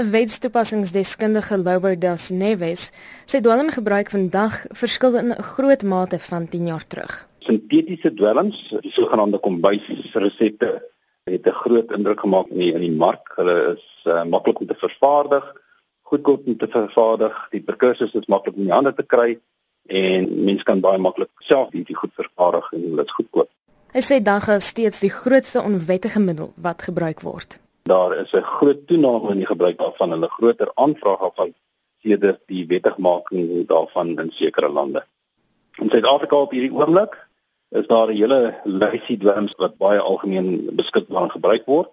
'n Wetstoepassingsdeskundige Loubo das Neves sê dwelmgebruik vandag verskil in 'n groot mate van 10 jaar terug. Sintetiese dwelms, die sogenaamde kombuisresepte, het 'n groot indruk gemaak in die, in die mark. Hulle is uh, maklik om te vervaardig, goedkoop om te vervaardig. Die precursors is maklik om in die hande te kry en mense kan baie maklik self hierdie goed vervaardig en dit is goedkoop. Hy sê dagga is steeds die grootste onwettige middel wat gebruik word. Daar is 'n groot toename in die gebruik daarvan en 'n groter aanvraag daarvan sedert die wettigmaking daarvan in sekere lande. In Suid-Afrika op hierdie oomblik is daar 'n hele lysie dwelms wat baie algemeen beskikbaar gebruik word.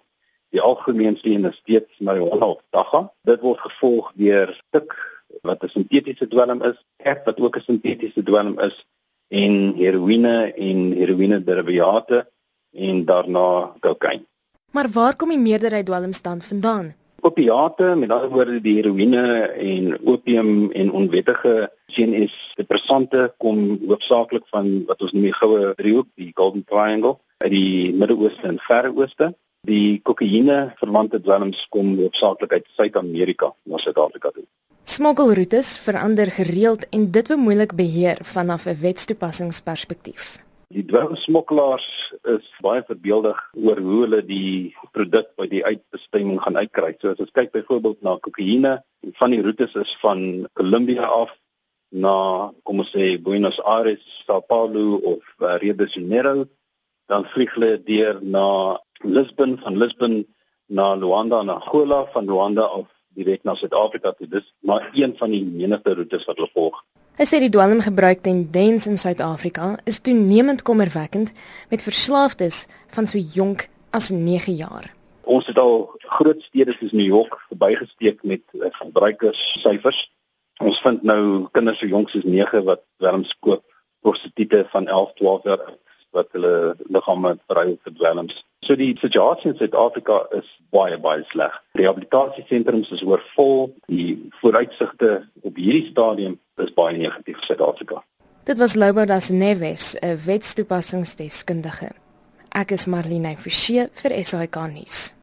Die algemeenste een is steeds marijuana of dagga. Dit word gevolg deur tik wat 'n sintetiese dwelm is, ek wat ook 'n sintetiese dwelm is en heroïne en heroïne derivate en daarna kokain. Maar waar kom die meerderheid dwelms dan vandaan? Opiate, met ander woorde die heroïne en opium en onwettige CNS depressante kom hoofsaaklik van wat ons noem die goue driehoek, die Golden Triangle, uit die Midde-Ooste en Verre Ooste. Die kokaine verwante dwelms kom hoofsaaklik uit Suid-Amerika na Suid-Afrika toe. Smokkelroetes verander gereeld en dit bemoeilik beheer vanaf 'n wetstoepassingsperspektief. Die dwelmsmokkelaars is baie verbeeldig oor hoe hulle die produk by die uitbestemming gaan uitkry. So as ons kyk byvoorbeeld na kokaine, van die roetes is van Colombia af na kom ons sê Buenos Aires, São Paulo of uh, Rio de Janeiro, dan vlieg hulle deur na Lisbon, van Lisbon na Luanda, na Angola, van Luanda af direk na Suid-Afrika toe. Dis maar een van die menigte roetes wat hulle volg. Hy sê die dwelmgebruik tendens in Suid-Afrika is toenemend kommerwekkend met verslaafdes van so jonk as 9 jaar. Ons het al groot stede soos New York verbygesteek met eh, verbruikerssyfers. Ons vind nou kinders so jonk soos 9 wat dwelms koop, prostituie van 11, 12 jaar wat hulle liggame verruil vir dwelms. So die situasie in Suid-Afrika is baie baie sleg. Rehabilitasiesentrums is oorvol. Die vooruitsigte op hierdie stadium is baie negatief vir Suid-Afrika. Dit was Loubodas Neves, 'n wetstoepassingsdeskundige. Ek is Marlene Forsie vir SAK nuus.